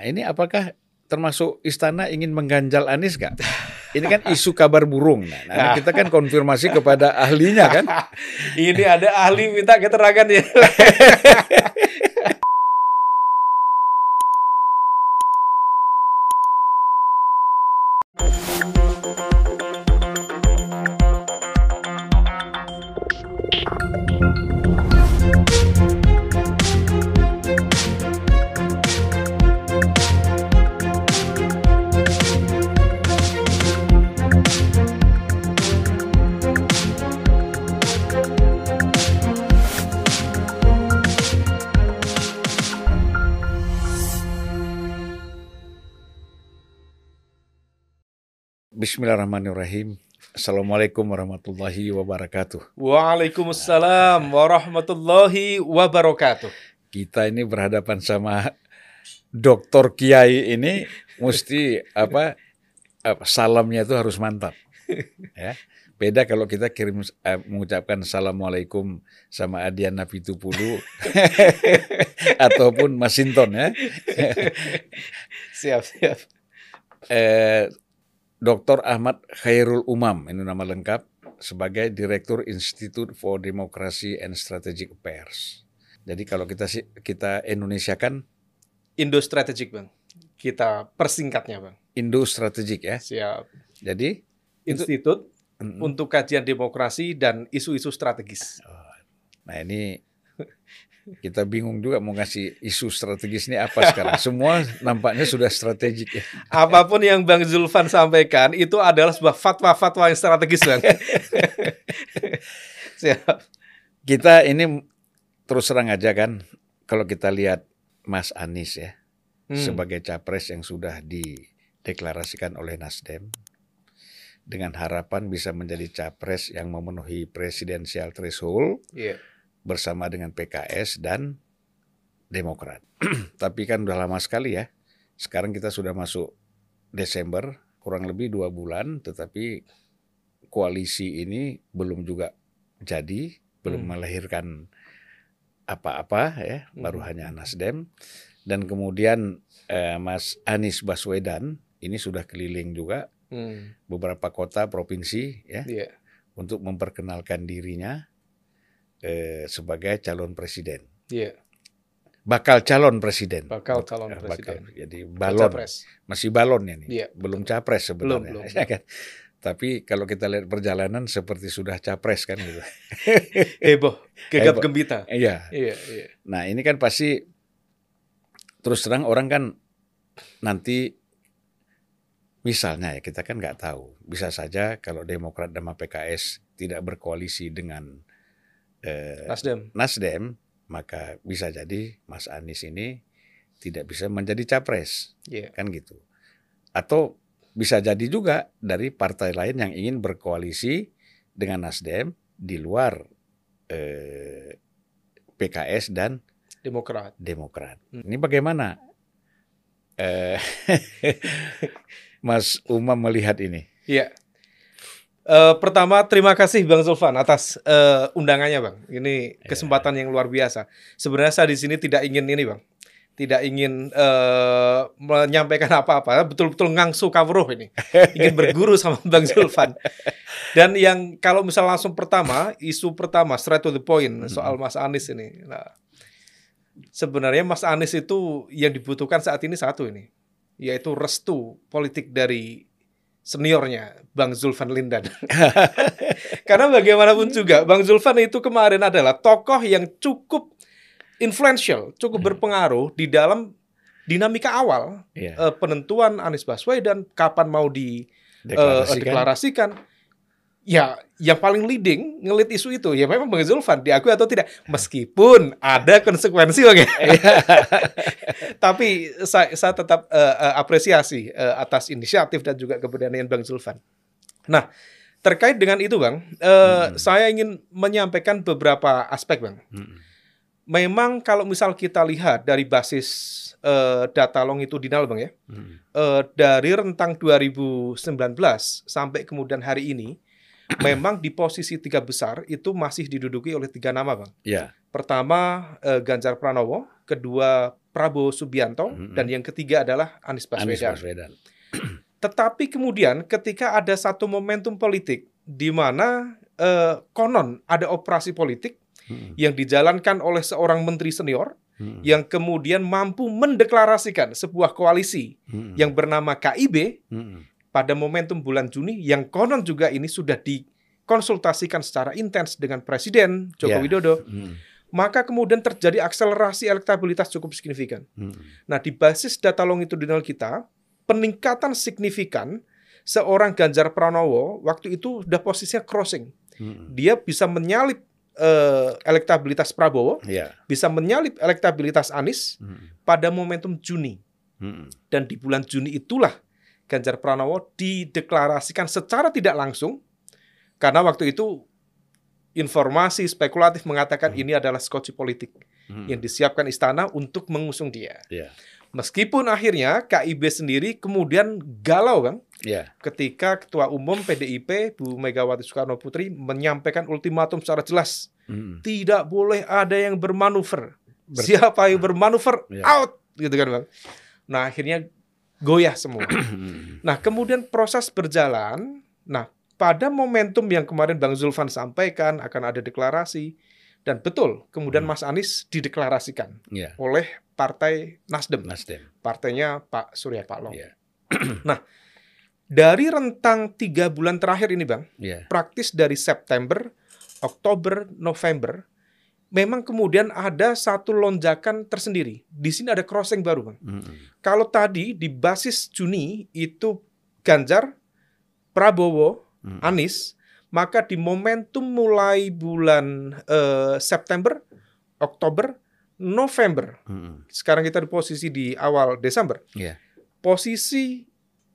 Nah, ini apakah termasuk istana ingin mengganjal Anies gak? Ini kan isu kabar burung. Nah, nah kita kan konfirmasi kepada ahlinya kan. ini ada ahli minta keterangan ya. Bismillahirrahmanirrahim. Assalamualaikum warahmatullahi wabarakatuh. Waalaikumsalam warahmatullahi wabarakatuh. Kita ini berhadapan sama Dokter Kiai ini mesti apa, apa salamnya itu harus mantap. Ya. Beda kalau kita kirim uh, mengucapkan assalamualaikum sama Adian Nabi Tupulu ataupun Masinton ya. siap siap. Eh, Dr. Ahmad Khairul Umam, ini nama lengkap, sebagai Direktur Institute for Democracy and Strategic Affairs. Jadi kalau kita kita Indonesia kan Indo Strategic, Bang. Kita persingkatnya, Bang. Indo Strategic ya. Siap. Jadi Institut itu, untuk kajian demokrasi dan isu-isu strategis. Oh, nah, ini kita bingung juga mau ngasih isu strategis ini apa sekarang. Semua nampaknya sudah strategik ya. Apa pun yang Bang Zulfan sampaikan itu adalah sebuah fatwa-fatwa yang strategis Bang. Siap. Kita ini terus terang aja kan kalau kita lihat Mas Anies ya hmm. sebagai capres yang sudah dideklarasikan oleh Nasdem dengan harapan bisa menjadi capres yang memenuhi presidensial threshold. Yeah bersama dengan PKS dan Demokrat. Tapi kan udah lama sekali ya. Sekarang kita sudah masuk Desember, kurang lebih dua bulan, tetapi koalisi ini belum juga jadi, belum hmm. melahirkan apa-apa ya, hmm. baru hanya Nasdem. Dan kemudian eh, Mas Anies Baswedan ini sudah keliling juga hmm. beberapa kota provinsi ya, yeah. untuk memperkenalkan dirinya eh, sebagai calon presiden. Iya. Bakal calon presiden. Bakal calon presiden. Bakal, jadi balon. Masih balon ya nih. Iya. Belum capres sebenarnya. Belum, belum. Ya kan? Tapi kalau kita lihat perjalanan seperti sudah capres kan gitu. Heboh, gegap gembita. Iya. Iya, iya. Nah, ini kan pasti terus terang orang kan nanti misalnya ya kita kan nggak tahu. Bisa saja kalau Demokrat dan PKS tidak berkoalisi dengan eh, Nasdem. Nasdem, maka bisa jadi Mas Anies ini tidak bisa menjadi capres, yeah. kan gitu. Atau bisa jadi juga dari partai lain yang ingin berkoalisi dengan Nasdem di luar eh, PKS dan Demokrat. Demokrat. Hmm. Ini bagaimana, eh, Mas Umam melihat ini? Iya. Uh, pertama terima kasih Bang Zulfan atas uh, undangannya Bang. Ini iya. kesempatan yang luar biasa. Sebenarnya saya di sini tidak ingin ini Bang. Tidak ingin uh, menyampaikan apa-apa, betul-betul ngangsu kawruh ini. Ingin berguru sama Bang Zulfan. Dan yang kalau misal langsung pertama, isu pertama straight to the point hmm. soal Mas Anies ini. Nah, sebenarnya Mas Anies itu yang dibutuhkan saat ini satu ini, yaitu restu politik dari seniornya Bang Zulfan Lindan. Karena bagaimanapun juga Bang Zulfan itu kemarin adalah tokoh yang cukup influential, cukup hmm. berpengaruh di dalam dinamika awal yeah. Iya. uh, penentuan Anies Baswedan kapan mau dideklarasikan. Uh, deklarasikan ya yang paling leading ngelit isu itu ya memang Bang Zulfan diakui atau tidak meskipun ada konsekuensi oke tapi saya, saya tetap uh, apresiasi uh, atas inisiatif dan juga keberanian Bang Zulfan nah terkait dengan itu Bang uh, hmm. saya ingin menyampaikan beberapa aspek Bang hmm. memang kalau misal kita lihat dari basis uh, data longitudinal Bang ya hmm. uh, dari rentang 2019 sampai kemudian hari ini memang di posisi tiga besar itu masih diduduki oleh tiga nama, Bang. Ya. Pertama eh, Ganjar Pranowo, kedua Prabowo Subianto, Mhm. dan yang ketiga adalah Anies Anies Baswedan. Baswedan. Tetapi kemudian ketika ada satu momentum politik di mana eh, konon ada operasi politik Mm, yang dijalankan oleh seorang menteri senior mm, yang kemudian mampu mendeklarasikan sebuah koalisi mm, yang bernama KIB mm, pada momentum bulan Juni yang konon juga ini sudah dikonsultasikan secara intens dengan Presiden Joko Ya. Widodo, mm, maka kemudian terjadi akselerasi elektabilitas cukup signifikan. mm, Nah, di basis data longitudinal kita, peningkatan signifikan seorang Ganjar Pranowo waktu itu sudah posisinya crossing. mm. Dia bisa menyalip eh, elektabilitas Prabowo, Ya. bisa menyalip elektabilitas Anies Mm, pada momentum Juni. mm, Dan di bulan Juni itulah Ganjar Pranowo dideklarasikan secara tidak langsung karena waktu itu informasi spekulatif mengatakan ini adalah skoci politik mm. yang disiapkan istana untuk mengusung dia. Ya. Meskipun akhirnya KIB sendiri kemudian galau Bang Ya. ketika Ketua Umum PDIP Bu Megawati Soekarno Putri menyampaikan ultimatum secara jelas Mm, tidak boleh ada yang bermanuver. Ber- Siapa yang bermanuver Ya. out gitu kan Bang. Nah, akhirnya goyah semua. Nah, kemudian proses berjalan. Nah, pada momentum yang kemarin Bang Zulfan sampaikan akan ada deklarasi dan betul, kemudian Hmm. Mas Anies dideklarasikan Ya. oleh Partai Nasdem, Nasdem. partainya Pak Surya Paloh. Ya. Dari rentang tiga bulan terakhir ini, Bang, Ya. praktis dari September, Oktober, November, memang kemudian ada satu lonjakan tersendiri. Di sini ada crossing baru, Bang. Mm, Kalau tadi di basis Juni itu Ganjar, Prabowo, mm, Anies, maka di momentum mulai bulan eh, September, Oktober, November, mm, sekarang kita di posisi di awal Desember. Iya. Posisi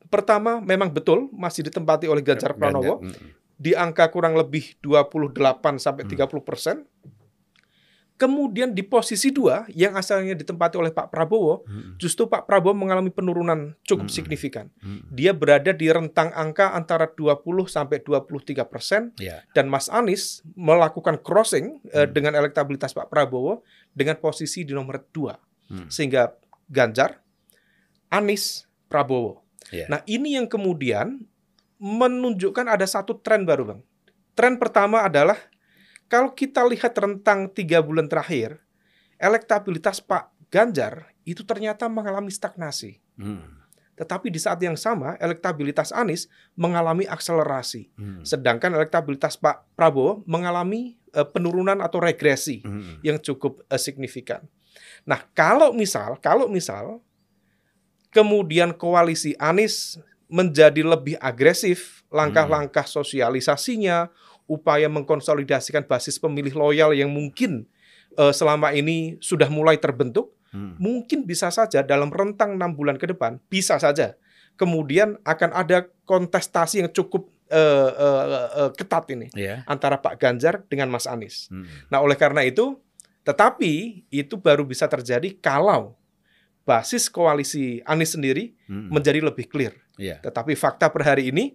pertama memang betul masih ditempati oleh Ganjar Pranowo Ganjar, mm, di angka kurang lebih 28 sampai Hmm. 30 persen. Kemudian di posisi dua yang asalnya ditempati oleh Pak Prabowo, mm, justru Pak Prabowo mengalami penurunan cukup Hmm. signifikan. mm, Dia berada di rentang angka antara 20 sampai 23 persen Ya. dan Mas Anies melakukan crossing eh, Hmm. dengan elektabilitas Pak Prabowo dengan posisi di nomor dua mm, sehingga Ganjar, Anies, Prabowo. Ya. Nah ini yang kemudian menunjukkan ada satu tren baru bang. Tren pertama adalah kalau kita lihat rentang tiga bulan terakhir, elektabilitas Pak Ganjar itu ternyata mengalami stagnasi. mm, Tetapi di saat yang sama, elektabilitas Anies mengalami akselerasi. mm, Sedangkan elektabilitas Pak Prabowo mengalami eh, penurunan atau regresi mm, yang cukup eh, signifikan. Nah, kalau misal, kalau misal kemudian koalisi Anies menjadi lebih agresif langkah-langkah sosialisasinya, upaya mengkonsolidasikan basis pemilih loyal yang mungkin eh, selama ini sudah mulai terbentuk, mm, mungkin bisa saja dalam rentang enam bulan ke depan bisa saja kemudian akan ada kontestasi yang cukup eh, eh, eh, ketat ini Ya. antara Pak Ganjar dengan Mas Anies. mm, Nah, oleh karena itu, tetapi itu baru bisa terjadi kalau basis koalisi Anies sendiri mm, menjadi lebih clear. Ya. Tetapi fakta per hari ini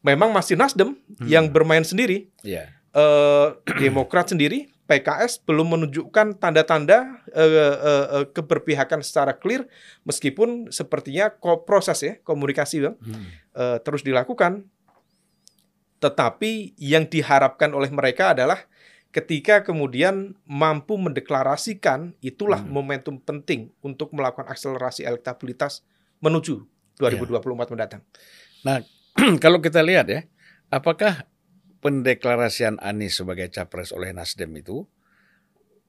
memang masih Nasdem Hmm. yang bermain sendiri. Ya. Eh, Demokrat sendiri, PKS belum menunjukkan tanda-tanda eh, eh, eh, keberpihakan secara clear, meskipun sepertinya ko- proses ya komunikasi Bang, mm, eh, terus dilakukan. Tetapi yang diharapkan oleh mereka adalah ketika kemudian mampu mendeklarasikan itulah Hmm. momentum penting untuk melakukan akselerasi elektabilitas menuju 2024 mendatang. Kalau kita lihat ya, apakah pendeklarasian Anies sebagai capres oleh Nasdem itu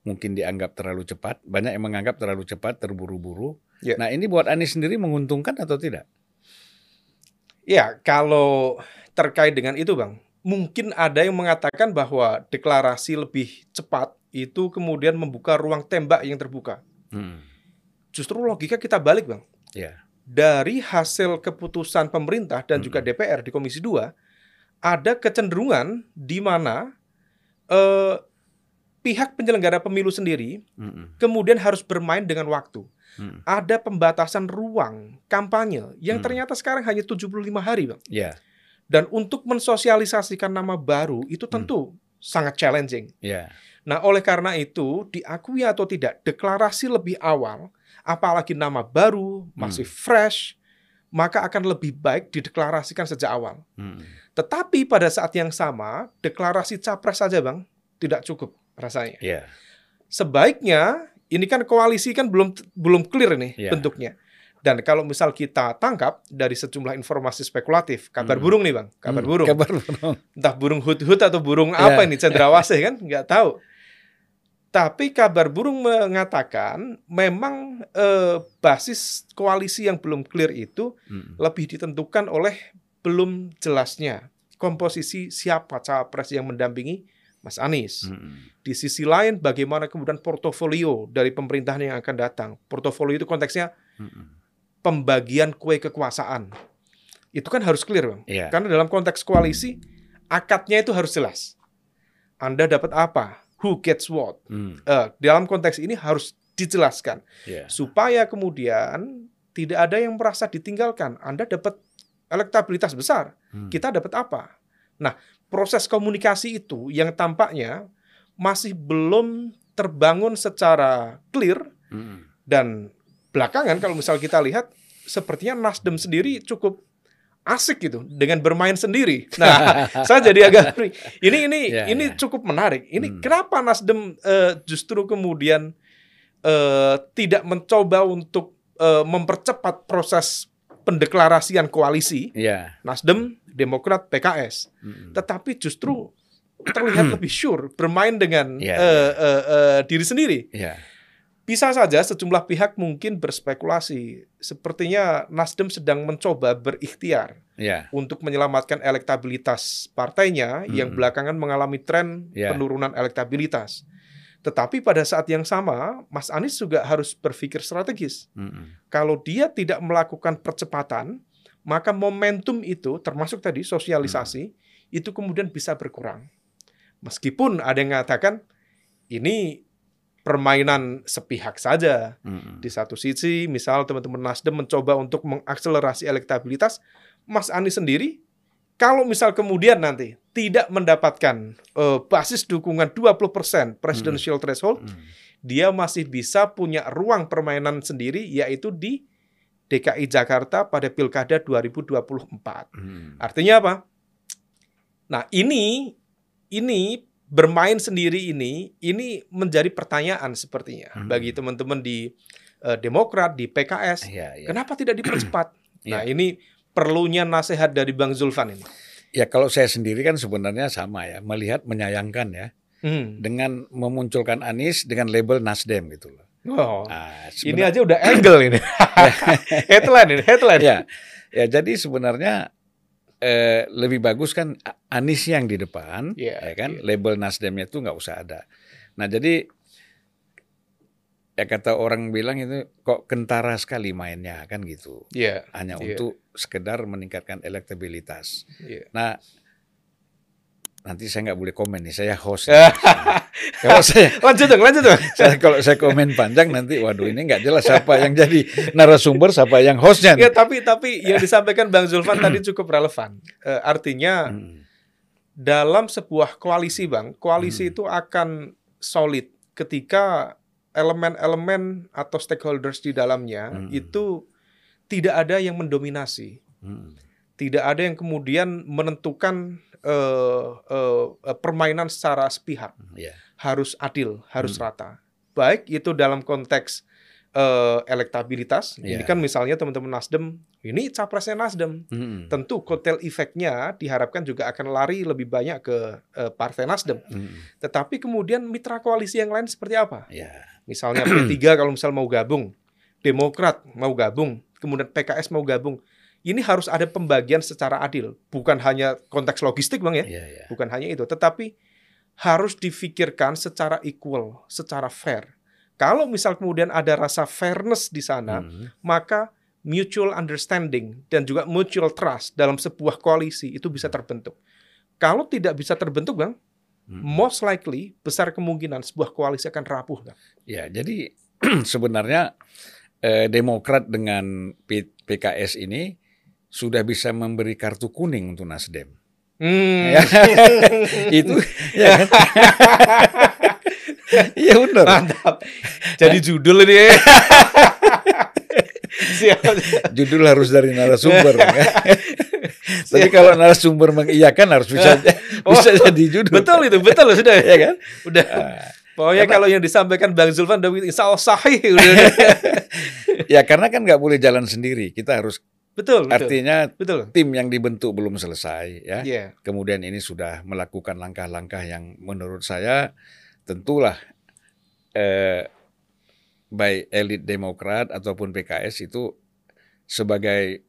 mungkin dianggap terlalu cepat? Banyak yang menganggap terlalu cepat, terburu-buru. Ya. Nah ini buat Anies sendiri menguntungkan atau tidak? Ya, kalau terkait dengan itu, Bang, mungkin ada yang mengatakan bahwa deklarasi lebih cepat itu kemudian membuka ruang tembak yang terbuka. Hmm. Justru logika kita balik, Bang. Ya. Dari hasil keputusan pemerintah dan juga DPR di Komisi 2, ada kecenderungan di mana eh, pihak penyelenggara pemilu sendiri Mm-mm. kemudian harus bermain dengan waktu. Mm. Ada pembatasan ruang kampanye yang Hmm. ternyata sekarang hanya 75 hari, Bang. Ya. Dan untuk mensosialisasikan nama baru itu tentu sangat challenging. Ya. Nah, oleh karena itu, diakui atau tidak, deklarasi lebih awal, apalagi nama baru, masih fresh, maka akan lebih baik dideklarasikan sejak awal. Hmm. Tetapi pada saat yang sama, deklarasi capres saja, Bang, tidak cukup rasanya. Ya. Sebaiknya, ini kan koalisi kan belum belum clear nih Ya. bentuknya. Dan kalau misal kita tangkap dari sejumlah informasi spekulatif, kabar Hmm. burung nih, Bang, kabar Hmm, burung. Kabar burung. entah burung hut-hut atau burung Ya. apa ini cendrawasih kan nggak tahu tapi kabar burung mengatakan memang eh, basis koalisi yang belum clear itu Hmm. lebih ditentukan oleh belum jelasnya komposisi siapa capres yang mendampingi Mas Anies. Hmm. Di sisi lain bagaimana kemudian portofolio dari pemerintahan yang akan datang. Portofolio itu konteksnya Hmm. pembagian kue kekuasaan. Itu kan harus clear, Bang. Ya. Karena dalam konteks koalisi, akadnya itu harus jelas. Anda dapat apa? Who gets what? Hmm. Eh, dalam konteks ini harus dijelaskan. Ya. Supaya kemudian tidak ada yang merasa ditinggalkan. Anda dapat elektabilitas besar. Hmm. Kita dapat apa? Nah, proses komunikasi itu yang tampaknya masih belum terbangun secara clear Hmm. dan belakangan kalau misal kita lihat sepertinya Nasdem sendiri cukup asik gitu dengan bermain sendiri. Nah, saya jadi agak ini ini Ya, ini ya. cukup menarik. Ini Hmm. kenapa Nasdem eh, justru kemudian eh, tidak mencoba untuk eh, mempercepat proses pendeklarasian koalisi Ya. Nasdem, Demokrat, PKS, Hmm. tetapi justru terlihat lebih sure bermain dengan Ya, eh, eh, eh, diri sendiri. Ya. Bisa saja sejumlah pihak mungkin berspekulasi. Sepertinya Nasdem sedang mencoba berikhtiar Ya. untuk menyelamatkan elektabilitas partainya yang Mm. belakangan mengalami tren Ya. penurunan elektabilitas. Tetapi pada saat yang sama, Mas Anies juga harus berpikir strategis. Hmm. Kalau dia tidak melakukan percepatan, maka momentum itu, termasuk tadi sosialisasi, itu kemudian bisa berkurang. Meskipun ada yang mengatakan ini permainan sepihak saja. Hmm. Di satu sisi, misal teman-teman Nasdem mencoba untuk mengakselerasi elektabilitas, Mas Anies sendiri, kalau misal kemudian nanti tidak mendapatkan eh, basis dukungan 20% presidential threshold, Hmm. dia masih bisa punya ruang permainan sendiri, yaitu di DKI Jakarta pada Pilkada 2024. Hmm. Artinya apa? Nah, ini ini bermain sendiri ini ini menjadi pertanyaan sepertinya Hmm. bagi teman-teman di eh, Demokrat, di PKS. Ya, ya. Kenapa tidak dipercepat? nah, Iya. ini perlunya nasihat dari Bang Zulfan ini. Ya kalau saya sendiri kan sebenarnya sama ya, melihat menyayangkan ya Hmm. dengan memunculkan Anies dengan label Nasdem gitu loh. Oh, Ah, ini aja udah angle ini. headline ini, headline. ya, ya jadi sebenarnya eh, lebih bagus kan Anies yang di depan, Iya, ya kan, iya. label Nasdemnya itu nggak usah ada. Nah jadi ya kata orang bilang itu kok kentara sekali mainnya kan gitu, Iya. hanya Iya. untuk sekedar meningkatkan elektabilitas. Iya. Nah nanti saya nggak boleh komen nih, saya host. kalau saya lanjut dong, lanjut dong. saya kalau saya komen panjang nanti waduh ini nggak jelas siapa yang jadi narasumber siapa yang hostnya Ya tapi tapi yang disampaikan Bang Zulfan tadi cukup relevan. Eh, artinya Hmm, dalam sebuah koalisi Bang, koalisi Hmm. itu akan solid ketika elemen-elemen atau stakeholders di dalamnya Hmm. itu tidak ada yang mendominasi, hmm, tidak ada yang kemudian menentukan eh, eh, eh, permainan secara sepihak. ya. Harus adil, harus Hmm. rata. Baik itu dalam konteks eh, elektabilitas. Ini Iya. kan misalnya teman-teman Nasdem, ini capresnya Nasdem. Hmm, Tentu kotel efeknya diharapkan juga akan lari lebih banyak ke eh, Partai Nasdem. hmm, Tetapi kemudian mitra koalisi yang lain seperti apa? ya. Misalnya P3 kalau misal mau gabung, Demokrat mau gabung, kemudian PKS mau gabung. Ini harus ada pembagian secara adil, bukan hanya konteks logistik Bang ya, Ya, ya. bukan hanya itu, tetapi harus difikirkan secara equal, secara fair. Kalau misal kemudian ada rasa fairness di sana, Hmm, maka mutual understanding dan juga mutual trust dalam sebuah koalisi itu bisa terbentuk. Kalau tidak bisa terbentuk, Bang, hmm. most likely besar kemungkinan sebuah koalisi akan rapuh, Bang. Ya, jadi sebenarnya eh, Demokrat dengan P- PKS ini sudah bisa memberi kartu kuning untuk Nasdem. Hmm. Ya. itu ya kan? Iya benar. Mantap. Jadi judul ini. Judul harus dari narasumber. ya. Tapi kalau narasumber mengiyakan harus bisa Oh, bisa jadi judul. Betul itu, betul sudah. ya kan? Udah. Pokoknya kalau yang disampaikan Bang Zulfan udah insya Allah sahih. Udah. Ya karena kan nggak boleh jalan sendiri. Kita harus betul, betul. artinya betul. tim yang dibentuk belum selesai ya. Iya. Kemudian ini sudah melakukan langkah-langkah yang menurut saya tentulah eh, baik elit Demokrat ataupun PKS itu sebagai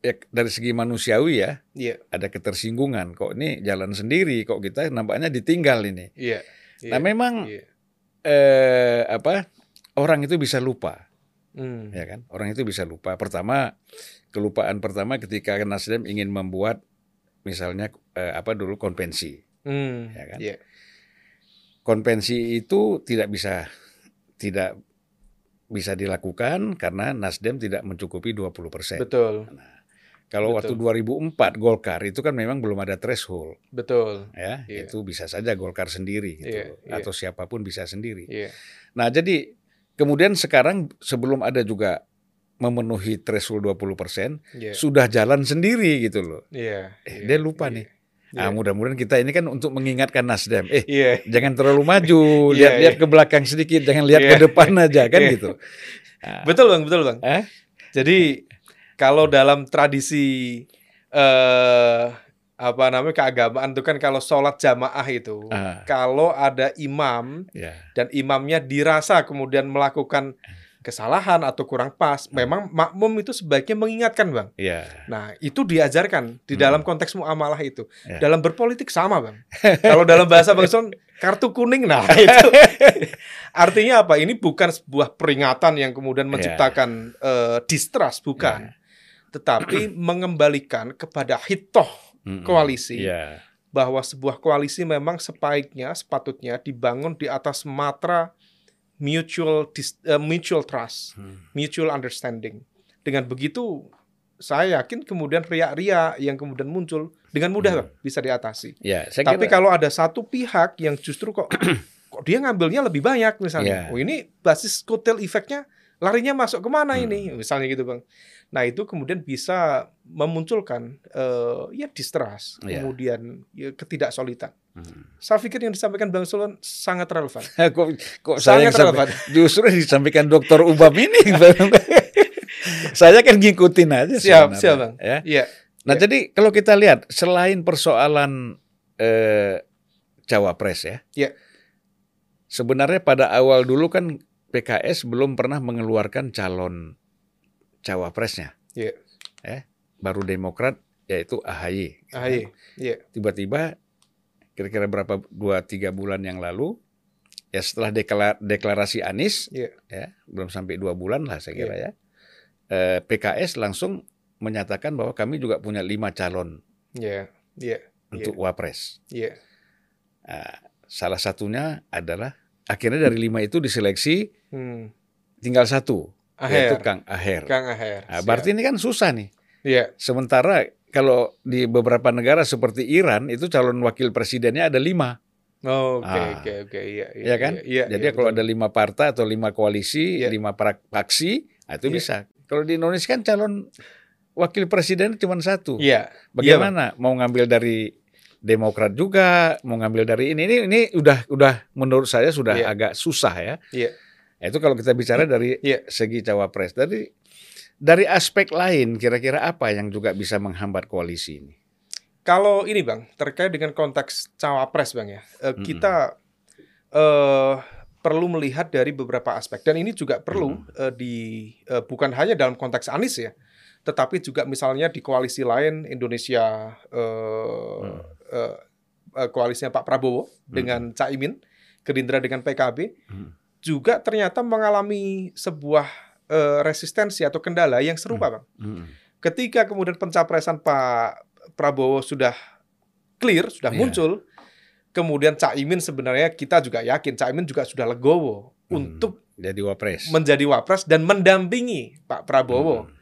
ya, dari segi manusiawi ya Iya. ada ketersinggungan kok ini jalan sendiri kok kita nampaknya ditinggal ini. Iya. Iya. Nah memang Iya. eh, apa orang itu bisa lupa Hmm. ya kan orang itu bisa lupa pertama kelupaan pertama ketika Nasdem ingin membuat misalnya eh, apa dulu konvensi Hmm. Ya kan? Iya. konvensi itu tidak bisa tidak bisa dilakukan karena Nasdem tidak mencukupi 20%. Betul. Kalau betul. waktu 2004 Golkar itu kan memang belum ada threshold Betul. ya, Iya. itu bisa saja Golkar sendiri gitu Iya, iya. atau siapa pun bisa sendiri. Iya. Nah, jadi kemudian sekarang sebelum ada juga memenuhi threshold 20% Iya. sudah jalan sendiri gitu loh. Iya. Eh, iya, dia lupa iya. nih. Ah, mudah-mudahan kita ini kan untuk mengingatkan Nasdem. Eh, Iya. jangan terlalu maju, Iya, lihat-lihat iya. ke belakang sedikit, jangan lihat Iya. ke depan aja kan Iya. gitu. Ah, Betul bang, betul bang. Eh? Jadi kalau dalam tradisi eh apa namanya keagamaan itu kan kalau sholat jamaah itu Ah. kalau ada imam ya. dan imamnya dirasa kemudian melakukan kesalahan atau kurang pas, Ah. memang makmum itu sebaiknya mengingatkan bang. Ya. Nah itu diajarkan di Hmm. dalam konteks muamalah itu. Ya. Dalam berpolitik sama bang. Kalau dalam bahasa bang Son kartu kuning, nah itu artinya apa? Ini bukan sebuah peringatan yang kemudian Ya. menciptakan eh, distrust, bukan. Tetapi mengembalikan kepada hitoh Mm-mm. koalisi Ya. bahwa sebuah koalisi memang sebaiknya sepatutnya dibangun di atas matra mutual dis- eh, mutual trust, Hmm. mutual understanding. Dengan begitu saya yakin kemudian riak-riak yang kemudian muncul dengan mudah Hmm. Bisa diatasi. Ya, saya Tapi kira kalau ada satu pihak yang justru kok kok dia ngambilnya lebih banyak misalnya, Ya. oh ini basis kotel efeknya larinya masuk ke mana Hmm. ini, misalnya gitu bang. Nah itu kemudian bisa memunculkan eh, ya distrust, Ya. kemudian ya, ketidaksolidan. Hmm. Saya pikir yang disampaikan Bang Solon sangat relevan. kok kok Sangat relevan. justru disampaikan Dokter Ubam ini. saya kan ngikutin aja Siap, siap Bang. Ya. Iya. Nah, Ya. jadi kalau kita lihat selain persoalan eh, cawapres ya, Ya. sebenarnya pada awal dulu kan PKS belum pernah mengeluarkan calon cawapresnya, Iya. baru Demokrat yaitu AHY. AHY. Iya. Tiba-tiba kira-kira berapa dua tiga bulan yang lalu, ya setelah dekla- deklarasi Anies, Iya. ya belum sampai dua bulan lah saya kira ya, eh, PKS langsung menyatakan bahwa kami juga punya lima calon Iya. Iya. untuk wapres. Iya. Nah, salah satunya adalah akhirnya dari lima itu diseleksi Hmm. tinggal satu, yaitu Aher. Kang Aher. Kang Aher. Nah, berarti ini kan susah nih. Iya. Sementara kalau di beberapa negara seperti Iran itu calon wakil presidennya ada lima, Oh, Oke, Ah. oke, oke. Iya, ya kan? Iya. Jadi iya, kalau betul. ada lima partai atau lima koalisi, Iya. lima pra- faksi, nah itu Iya. bisa. Kalau di Indonesia kan calon wakil presiden cuma satu. Iya. Bagaimana mau ngambil dari Demokrat juga, mau ngambil dari ini ini ini udah udah menurut saya sudah Iya. agak susah ya. Iya. Nah, Itu kalau kita bicara dari Iya. segi cawapres. Dari dari aspek lain kira-kira apa yang juga bisa menghambat koalisi ini? Kalau ini Bang, terkait dengan konteks cawapres Bang ya, eh, kita eh, perlu melihat dari beberapa aspek dan ini juga perlu Mm. eh, di eh, bukan hanya dalam konteks Anies ya, tetapi juga misalnya di koalisi lain Indonesia eh, Mm. eh, koalisinya Pak Prabowo dengan Caimin, Gerindra dengan PKB Mm. Juga ternyata mengalami sebuah eh, resistensi atau kendala yang serupa Bang Mm. ketika kemudian pencapresan Pak Prabowo sudah clear, sudah Iya. muncul, kemudian Caimin sebenarnya kita juga yakin Caimin juga sudah legowo Hmm. untuk Jadi wapres. menjadi wapres dan mendampingi Pak Prabowo. Hmm.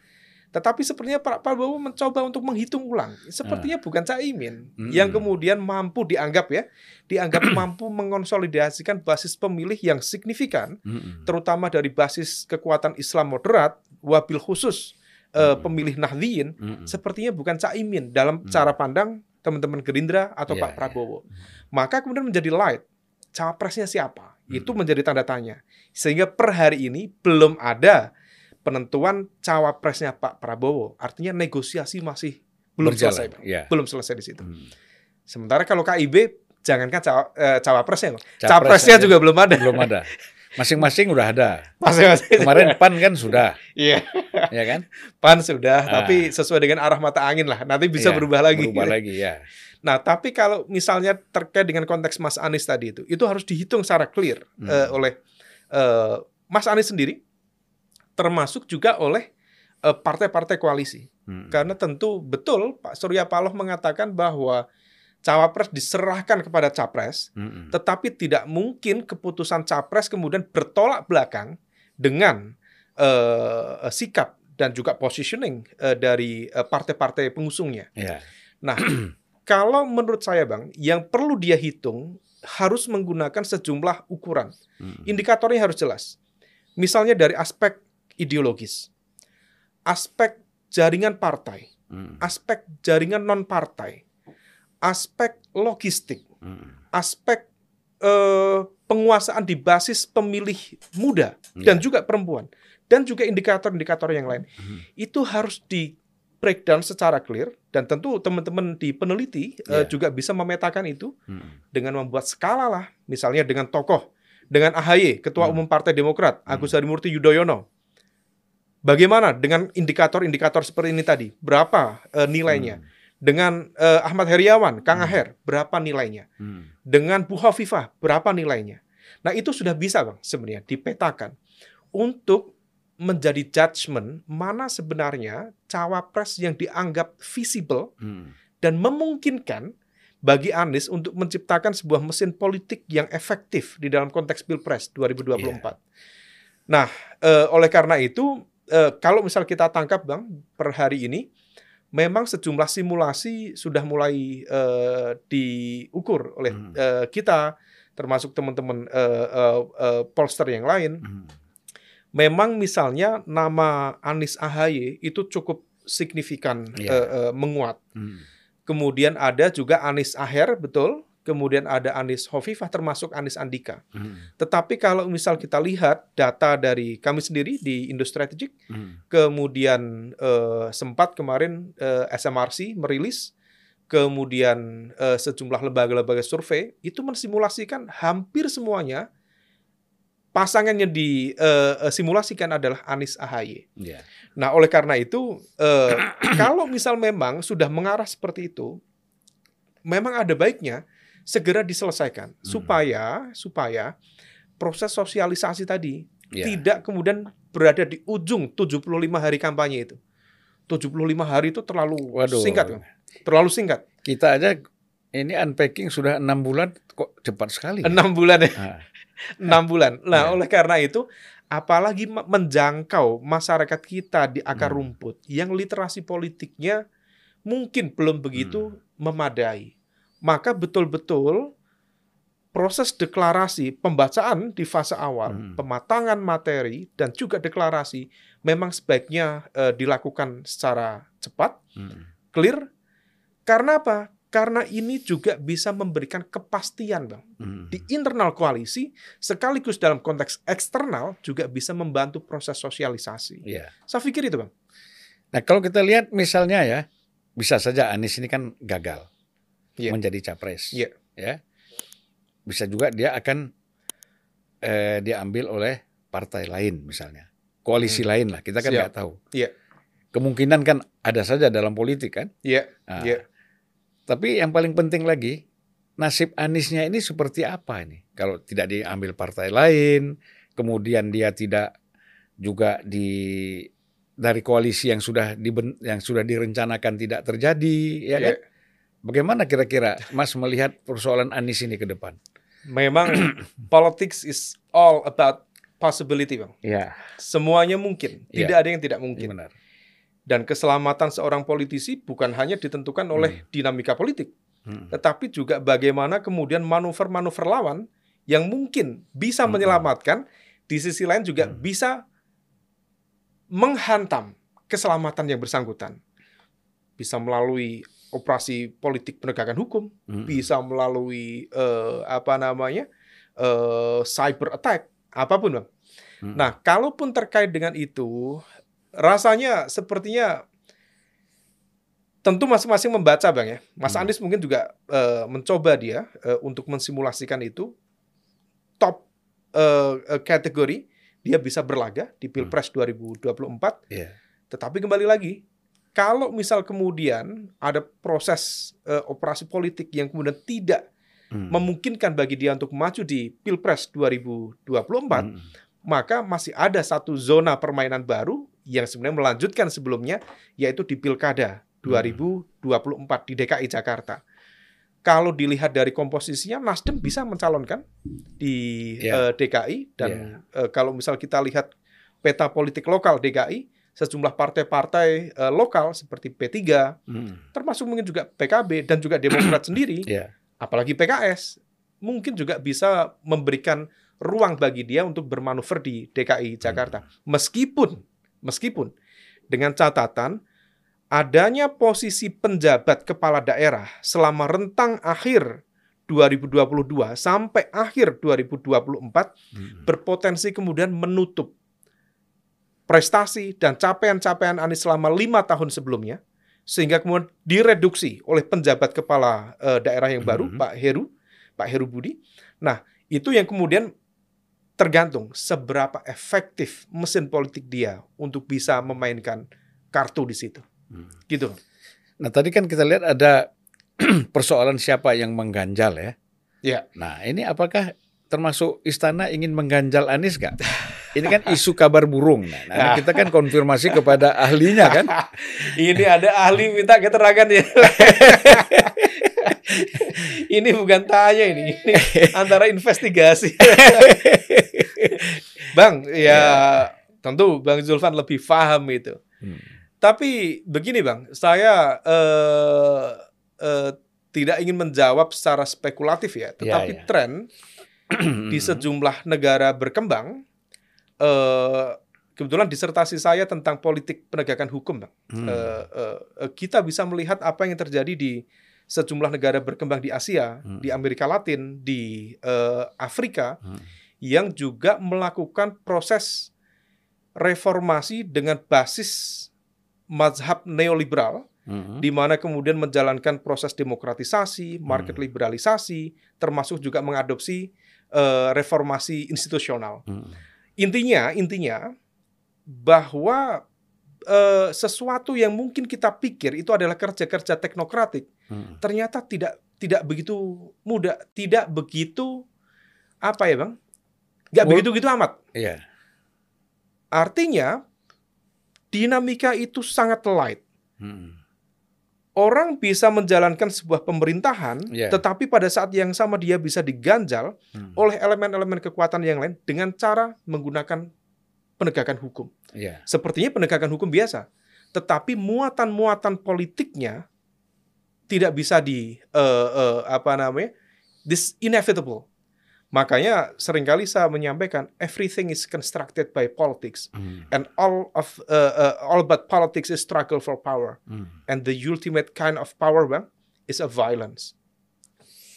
Tetapi sepertinya Pak Prabowo mencoba untuk menghitung ulang. Sepertinya bukan Caimin Mm-mm. yang kemudian mampu dianggap ya, dianggap mampu mengonsolidasikan basis pemilih yang signifikan, Mm-mm. terutama dari basis kekuatan Islam moderat, wabil khusus eh, pemilih Nahdliyin, Mm-mm. sepertinya bukan Caimin dalam cara pandang teman-teman Gerindra atau Iya, Pak iya. Prabowo. Maka kemudian menjadi light. Cawapresnya siapa? Itu menjadi tanda tanya. Sehingga per hari ini belum ada penentuan cawapresnya Pak Prabowo. Artinya negosiasi masih belum Berjalan, selesai. Ya. Belum selesai di situ. Mm. Sementara kalau KIB jangankan cawa, eh, cawapresnya. Capres capresnya aja. juga belum ada. Belum ada. Masing-masing udah ada. Masing-masing. Kemarin PAN kan sudah, Iya, ya kan? PAN sudah, Ah. tapi sesuai dengan arah mata angin lah. Nanti bisa Iya, berubah lagi. Berubah lagi ya. Nah, tapi kalau misalnya terkait dengan konteks Mas Anies tadi itu, itu harus dihitung secara clear Hmm. eh, oleh eh, Mas Anies sendiri, termasuk juga oleh eh, partai-partai koalisi. Mm. Karena tentu betul Pak Surya Paloh mengatakan bahwa cawapres diserahkan kepada capres, Mm-mm. tetapi tidak mungkin keputusan capres kemudian bertolak belakang dengan eh, sikap dan juga positioning eh, dari partai-partai pengusungnya. Ya. Nah, kalau menurut saya Bang, yang perlu dia hitung harus menggunakan sejumlah ukuran. Mm. Indikatornya harus jelas. Misalnya dari aspek ideologis, aspek jaringan partai, Mm. aspek jaringan non-partai, aspek logistik, Mm. aspek eh, penguasaan di basis pemilih muda dan Ya. juga perempuan dan juga indikator-indikator yang lain Mhm. itu harus di breakdown secara clear dan tentu teman-teman di peneliti eh, Ya. juga bisa memetakan itu Mm. dengan membuat skala lah misalnya dengan tokoh dengan AHY ketua Hmm. umum Partai Demokrat Agus Harimurti Yudhoyono bagaimana dengan indikator-indikator seperti ini tadi berapa eh, nilainya Hmm. dengan eh, Ahmad Heriawan Kang Aher berapa nilainya Mm. dengan Bu Hovifah berapa nilainya. Nah, itu sudah bisa Bang sebenarnya dipetakan untuk menjadi judgement mana sebenarnya cawapres yang dianggap visible Mm. dan memungkinkan bagi Anies untuk menciptakan sebuah mesin politik yang efektif di dalam konteks Pilpres 2024. Nah, eh, oleh karena itu eh, kalau misal kita tangkap Bang per hari ini memang sejumlah simulasi sudah mulai eh, diukur oleh Hmm. eh, kita termasuk teman-teman eh, eh, eh, polster yang lain. Mm. Memang misalnya nama Anies AHY itu cukup signifikan Iya. eh, eh, menguat. Mm. Kemudian ada juga Anies Aher, betul. Kemudian ada Anies Hovifah termasuk Anies Andika. Mm. Tetapi kalau misal kita lihat data dari kami sendiri di Indo Strategic, Mm. kemudian eh, sempat kemarin eh, SMRC merilis, kemudian eh, sejumlah lembaga-lembaga survei itu mensimulasikan hampir semuanya pasangan yang disimulasikan adalah Anies AHY. Ya. Nah, oleh karena itu, eh, kalau misal memang sudah mengarah seperti itu, memang ada baiknya segera diselesaikan supaya supaya proses sosialisasi tadi Ya. tidak kemudian berada di ujung 75 hari kampanye itu. 75 hari itu terlalu Waduh. singkat, terlalu singkat. Kita aja ini unpacking sudah enam bulan kok cepat sekali. Enam bulan ya, Ah, enam bulan. Nah, Ya. oleh karena itu, apalagi me- menjangkau masyarakat kita di akar Hmm. rumput yang literasi politiknya mungkin belum begitu Hmm. memadai. Maka betul-betul proses deklarasi pembacaan di fase awal, Hmm. pematangan materi dan juga deklarasi memang sebaiknya eh, dilakukan secara cepat, mm. clear. Karena apa? Karena ini juga bisa memberikan kepastian, Bang Mm. di internal koalisi sekaligus dalam konteks eksternal juga bisa membantu proses sosialisasi. Iya. Saya pikir itu, Bang. Nah kalau kita lihat misalnya ya, bisa saja Anies ini kan gagal Iya. menjadi capres. Iya. Ya. Bisa juga dia akan eh, diambil oleh partai lain misalnya, koalisi lain lah. Kita kan Hmm. Nggak tahu. Iya. Kemungkinan kan ada saja dalam politik kan. Iya, Nah, iya. Tapi yang paling penting lagi, nasib Aniesnya ini seperti apa ini? Kalau tidak diambil partai lain, kemudian dia tidak juga di dari koalisi yang sudah diben, yang sudah direncanakan tidak terjadi, ya kan? Bagaimana kira-kira Mas melihat persoalan Anies ini ke depan? Memang politics is all about possibility, Bang. Ya, Semuanya mungkin, Iya. tidak ada yang tidak mungkin. benar. Dan keselamatan seorang politisi bukan hanya ditentukan oleh dinamika politik, Hmm. tetapi juga bagaimana kemudian manuver-manuver lawan yang mungkin bisa Hmm. menyelamatkan, di sisi lain juga Hmm. bisa menghantam keselamatan yang bersangkutan. Bisa melalui operasi politik penegakan hukum, Hmm. bisa melalui eh, apa namanya eh, cyber attack, apa pun bang. Hmm. Nah, kalaupun terkait dengan itu, rasanya sepertinya tentu masing-masing membaca bang ya. Mas Hmm. Anies mungkin juga eh, mencoba dia eh, untuk mensimulasikan itu top eh, kategori dia bisa berlaga di pilpres 2024. Iya. Tetapi kembali lagi, kalau misal kemudian ada proses eh, operasi politik yang kemudian tidak Hmm. memungkinkan bagi dia untuk maju di pilpres 2024, Hmm. maka masih ada satu zona permainan baru yang sebenarnya melanjutkan sebelumnya, yaitu di pilkada 2024 di DKI Jakarta. Kalau dilihat dari komposisinya, Nasdem bisa mencalonkan di Ya. eh, DKI dan eh, kalau misal kita lihat peta politik lokal DKI, sejumlah partai-partai eh, lokal seperti P3, Hmm. termasuk mungkin juga PKB dan juga Demokrat sendiri, Iya. apalagi PKS, mungkin juga bisa memberikan ruang bagi dia untuk bermanuver di DKI Jakarta. Meskipun, meskipun dengan catatan adanya posisi penjabat kepala daerah selama rentang akhir 2022 sampai akhir 2024 Hmm. berpotensi kemudian menutup prestasi dan capaian-capaian Anies selama lima tahun sebelumnya, sehingga kemudian direduksi oleh penjabat kepala eh, daerah yang baru, Mhm. Pak Heru, Pak Heru Budi. Nah, itu yang kemudian tergantung seberapa efektif mesin politik dia untuk bisa memainkan kartu di situ. Hmm. Gitu. Nah tadi kan kita lihat ada persoalan siapa yang mengganjal ya. Ya. Nah ini apakah termasuk istana ingin mengganjal Anies gak? Ini kan isu kabar burung. Nah, nah, kita kan konfirmasi kepada ahlinya kan. Ini ada ahli minta keterangan ya. ini bukan tanya ini, ini antara investigasi. bang, ya tentu Bang Zulfan lebih paham itu. Hmm. Tapi begini Bang, saya eh, eh, tidak ingin menjawab secara spekulatif ya, tetapi ya. tren di sejumlah negara berkembang, eh, kebetulan disertasi saya tentang politik penegakan hukum, Bang. Hmm. Eh, eh, kita bisa melihat apa yang terjadi di sejumlah negara berkembang di Asia, Hmm. di Amerika Latin, di eh, Afrika, Hmm. yang juga melakukan proses reformasi dengan basis mazhab neoliberal, Hmm. di mana kemudian menjalankan proses demokratisasi, market Hmm. liberalisasi, termasuk juga mengadopsi eh, reformasi institusional. Hmm. Intinya, intinya bahwa eh, sesuatu yang mungkin kita pikir itu adalah kerja-kerja teknokratik, Hmm. ternyata tidak tidak begitu mudah, tidak begitu apa ya bang? Nggak Mul- begitu gitu amat. Iya. Artinya dinamika itu sangat light. Hmm. Orang bisa menjalankan sebuah pemerintahan, Iya. tetapi pada saat yang sama dia bisa diganjal Hmm. oleh elemen-elemen kekuatan yang lain dengan cara menggunakan penegakan hukum. Iya. Sepertinya penegakan hukum biasa, tetapi muatan-muatan politiknya tidak bisa di eh, eh, apa namanya this inevitable. Makanya sering kali saya menyampaikan everything is constructed by politics Hmm. and all of uh, uh, all but politics is struggle for power Hmm. and the ultimate kind of power bang is a violence.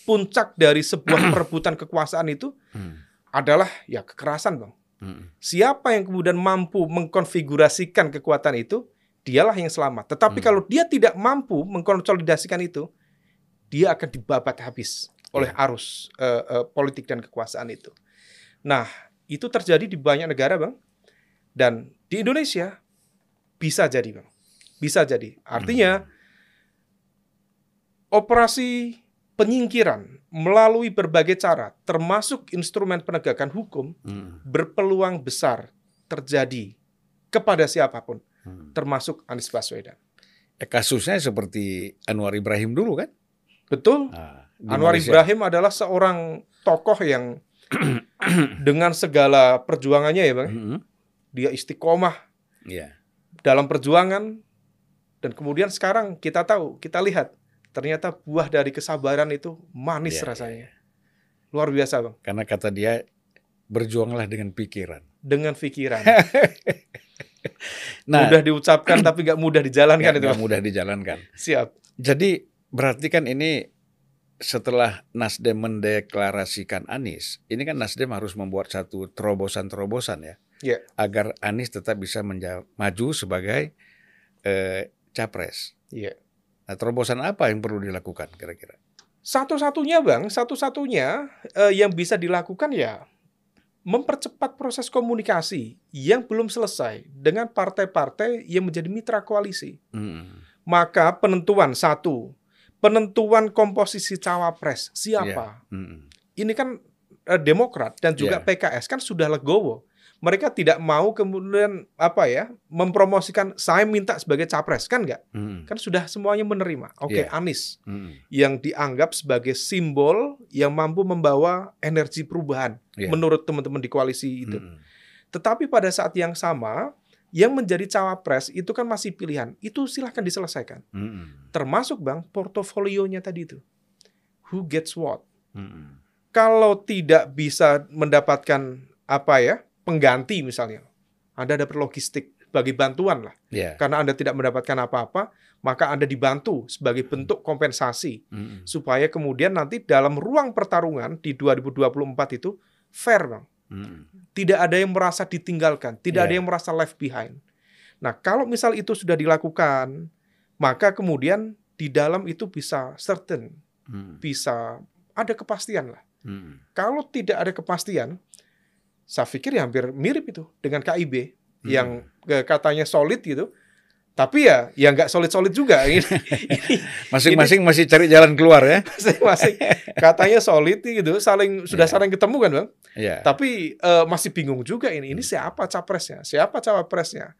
Puncak dari sebuah perebutan kekuasaan itu Hmm. adalah ya kekerasan bang. Hmm. Siapa yang kemudian mampu mengkonfigurasikan kekuatan itu, dialah yang selamat. Tetapi Hmm. kalau dia tidak mampu mengkonsolidasikan itu, dia akan dibabat habis oleh arus eh, eh, politik dan kekuasaan itu. Nah, itu terjadi di banyak negara, Bang. Dan di Indonesia bisa jadi, Bang. Bisa jadi. Artinya operasi penyingkiran melalui berbagai cara, termasuk instrumen penegakan hukum, Hmm. berpeluang besar terjadi kepada siapa pun, Hmm. termasuk Anies Baswedan. Eh, kasusnya seperti Anwar Ibrahim dulu kan? Betul? Nah, di Anwar Malaysia. Ibrahim adalah seorang tokoh yang dengan segala perjuangannya ya, Bang. Hmm. Dia istiqomah Iya. dalam perjuangan Dan kemudian sekarang kita tahu, kita lihat ternyata buah dari kesabaran itu manis Iya, rasanya. iya. Luar biasa, Bang. Karena kata dia berjuanglah dengan pikiran. Dengan pikiran. Nah, mudah diucapkan tapi nggak mudah dijalankan nggak itu. Bang. mudah dijalankan. Siap. Jadi berarti kan ini setelah Nasdem mendeklarasikan Anies, ini kan Nasdem harus membuat satu terobosan-terobosan ya, Iya. agar Anies tetap bisa menja- maju sebagai eh, capres. Iya. Nah, terobosan apa yang perlu dilakukan kira-kira? Satu-satunya, Bang, satu-satunya eh, yang bisa dilakukan ya mempercepat proses komunikasi yang belum selesai dengan partai-partai yang menjadi mitra koalisi. Hmm. Maka penentuan satu, penentuan komposisi cawapres siapa? Hmm. Ini kan eh, Demokrat dan juga Iya. PKS kan sudah legowo. Mereka tidak mau kemudian apa ya mempromosikan saya minta sebagai capres kan nggak? Hmm. Kan sudah semuanya menerima. Oke, Iya. Anies Hmm. yang dianggap sebagai simbol yang mampu membawa energi perubahan Iya. menurut teman-teman di koalisi itu. Hmm. Tetapi pada saat yang sama yang menjadi cawapres itu kan masih pilihan. Itu silahkan diselesaikan. Hmm. Termasuk Bang portofolionya tadi itu. Who gets what? Hmm. Kalau tidak bisa mendapatkan apa ya pengganti misalnya, Anda dapat logistik bagi bantuan lah. Ya. Karena Anda tidak mendapatkan apa-apa, maka Anda dibantu sebagai bentuk kompensasi Hmm. supaya kemudian nanti dalam ruang pertarungan di 2024 itu fair, Bang. Hmm. Tidak ada yang merasa ditinggalkan, tidak ada Iya. yang merasa left behind. Nah, kalau misal itu sudah dilakukan, maka kemudian di dalam itu bisa certain, Hmm. bisa ada kepastian lah. Hmm. Kalau tidak ada kepastian, saya pikir ya hampir mirip itu dengan KIB yang katanya solid gitu. Tapi ya, ya nggak solid-solid juga. Ini, Masing-masing masih cari jalan keluar ya. masing-masing katanya solid gitu, saling sudah Iya. saling ketemu kan, Bang? Ya. Tapi eh, masih bingung juga ini. Ini siapa capresnya? Siapa cawapresnya?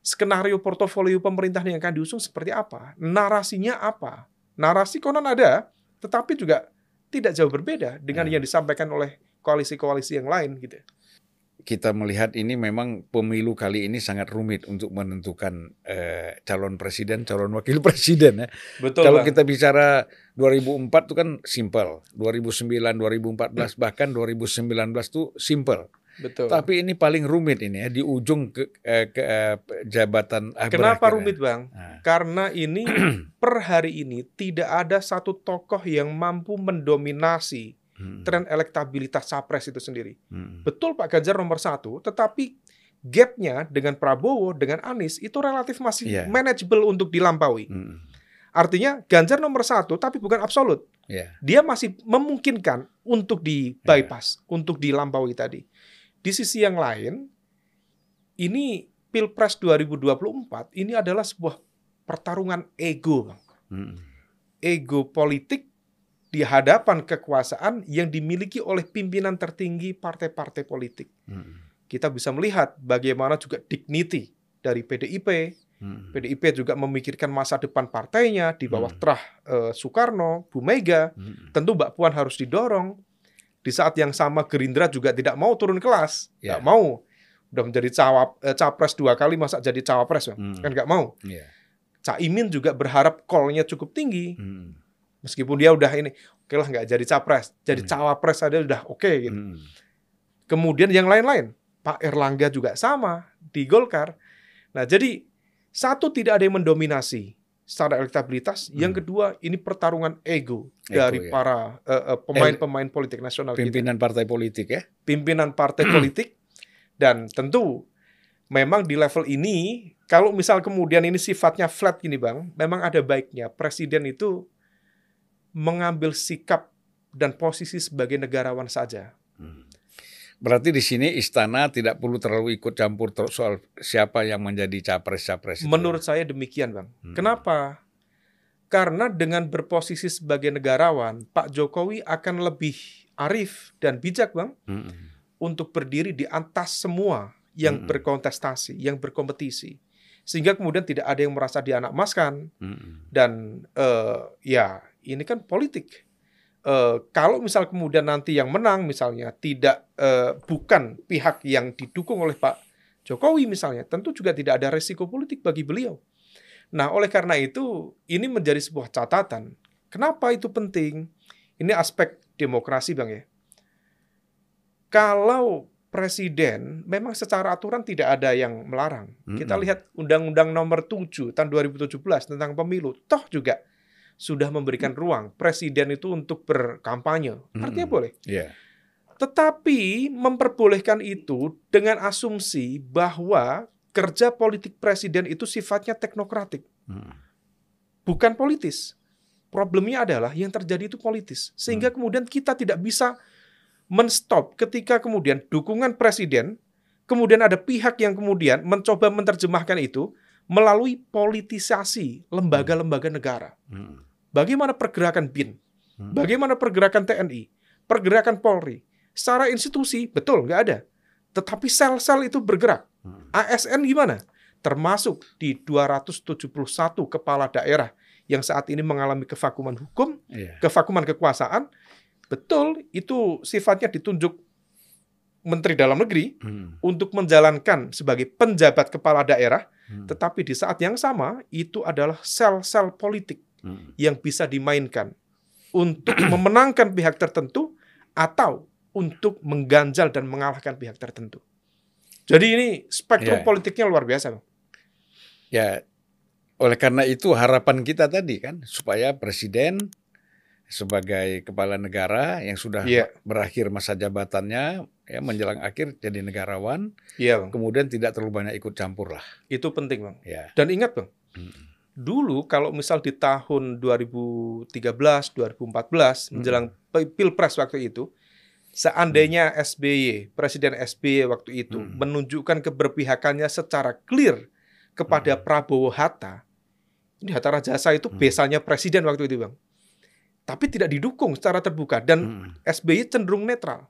Skenario portofolio pemerintahan yang akan diusung seperti apa? Narasinya apa? Narasi konon ada, tetapi juga tidak jauh berbeda dengan Hmm. yang disampaikan oleh koalisi-koalisi yang lain gitu. Kita melihat ini memang pemilu kali ini sangat rumit untuk menentukan eh, calon presiden, calon wakil presiden ya. Betul. Kalau Bang. kita bicara 2004 itu kan simple, 2009, 2014 bahkan 2019 itu simple. Betul. Tapi ini paling rumit ini ya di ujung ke, eh, ke eh, jabatan ah, Kenapa berakhir ya. rumit, Bang? Nah, Karena ini per hari ini tidak ada satu tokoh yang mampu mendominasi hmm, tren elektabilitas capres itu sendiri. hmm, Betul Pak Ganjar nomor satu, tetapi gapnya dengan Prabowo, dengan Anies itu relatif masih Iya. manageable untuk dilampaui. hmm, Artinya Ganjar nomor satu, tapi bukan absolut. ya, Dia masih memungkinkan untuk di bypass, untuk dilampaui tadi. Di sisi yang lain, ini Pilpres 2024 ini adalah sebuah pertarungan ego, Bang. hmm, ego politik di hadapan kekuasaan yang dimiliki oleh pimpinan tertinggi partai-partai politik. hmm, Kita bisa melihat bagaimana juga dignity dari PDIP. hmm, PDIP juga memikirkan masa depan partainya di bawah Hmm. terah eh, Soekarno, Bu Mega. hmm, Tentu Mbak Puan harus didorong. Di saat yang sama Gerindra juga tidak mau turun kelas, nggak mau. Udah menjadi cawap, eh, capres dua kali masa jadi cawapres? Hmm. kan nggak mau. ya, Caimin juga berharap call-nya cukup tinggi. hmm, meskipun dia udah ini oke lah nggak jadi capres jadi Hmm. cawapres aja udah oke gitu hmm, kemudian yang lain-lain Pak Erlangga juga sama di Golkar nah jadi satu tidak ada yang mendominasi secara elektabilitas yang Hmm. kedua ini pertarungan ego, Ego, dari ya. para eh, eh, pemain-pemain politik nasional kita pimpinan partai politik ya. pimpinan partai politik dan tentu memang di level ini kalau misal kemudian ini sifatnya flat gini bang memang ada baiknya presiden itu mengambil sikap dan posisi sebagai negarawan saja Hmm. Berarti di sini istana tidak perlu terlalu ikut campur ter- soal siapa yang menjadi capres-capres. menurut saya demikian bang Hmm. kenapa karena dengan berposisi sebagai negarawan Pak Jokowi akan lebih arif dan bijak bang Hmm. untuk berdiri di atas semua yang Mm-mm. berkontestasi, yang berkompetisi. Sehingga kemudian tidak ada yang merasa dianakmaskan Hmm. dan eh, ya ini kan politik. Eh, kalau misal kemudian nanti yang menang misalnya tidak eh, bukan pihak yang didukung oleh Pak Jokowi misalnya, tentu juga tidak ada resiko politik bagi beliau. Nah, oleh karena itu ini menjadi sebuah catatan. Kenapa itu penting? Ini aspek demokrasi, Bang ya. Kalau presiden memang secara aturan tidak ada yang melarang. Mm -hmm. Kita lihat Undang-Undang Nomor 7 tahun 2017 tentang pemilu, toh juga sudah memberikan ruang presiden itu untuk berkampanye. Artinya mm -hmm. boleh. Yeah. Tetapi memperbolehkan itu dengan asumsi bahwa kerja politik presiden itu sifatnya teknokratik. Hmm. Bukan politis. Problemnya adalah yang terjadi itu politis. Sehingga hmm. kemudian kita tidak bisa menstop ketika kemudian dukungan presiden, kemudian ada pihak yang kemudian mencoba menerjemahkan itu melalui politisasi lembaga-lembaga negara. Hmm. Bagaimana pergerakan BIN? Hmm. Bagaimana pergerakan TNI? Pergerakan Polri? Secara institusi, betul, nggak ada. Tetapi sel-sel itu bergerak. Hmm. ASN gimana? Termasuk di 271 kepala daerah yang saat ini mengalami kevakuman hukum, yeah. kevakuman kekuasaan, betul itu sifatnya ditunjuk Menteri Dalam Negeri hmm. untuk menjalankan sebagai penjabat kepala daerah, hmm. tetapi di saat yang sama itu adalah sel-sel politik hmm. yang bisa dimainkan untuk memenangkan pihak tertentu atau untuk mengganjal dan mengalahkan pihak tertentu. Jadi ini spektrum ya. politiknya luar biasa. Ya, oleh karena itu harapan kita tadi kan supaya presiden sebagai kepala negara yang sudah ya. berakhir masa jabatannya ya menjelang akhir jadi negarawan, bang. kemudian tidak terlalu banyak ikut campur lah. Itu penting bang. Ya. Dan ingat bang, hmm. Dulu kalau misal di tahun 2013, 2014 hmm. menjelang pilpres waktu itu, Seandainya SBY, Presiden SBY waktu itu hmm. menunjukkan keberpihakannya secara clear kepada hmm. Prabowo Hatta, ini Hatta Rajasa itu hmm. besarnya presiden waktu itu, Bang. Tapi tidak didukung secara terbuka dan hmm. SBY cenderung netral.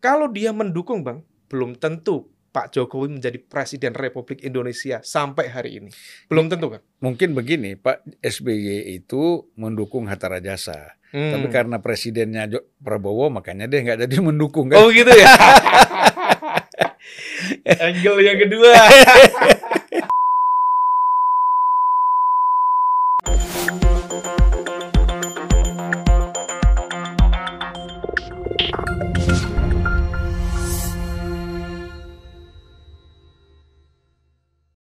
Kalau dia mendukung, Bang, belum tentu Pak Jokowi menjadi Presiden Republik Indonesia sampai hari ini. Belum tentu kan? Mungkin begini, Pak SBY itu mendukung Hatta Rajasa. Hmm. Tapi karena presidennya Prabowo, makanya dia nggak jadi mendukung kan? Oh gitu ya? Angle yang kedua.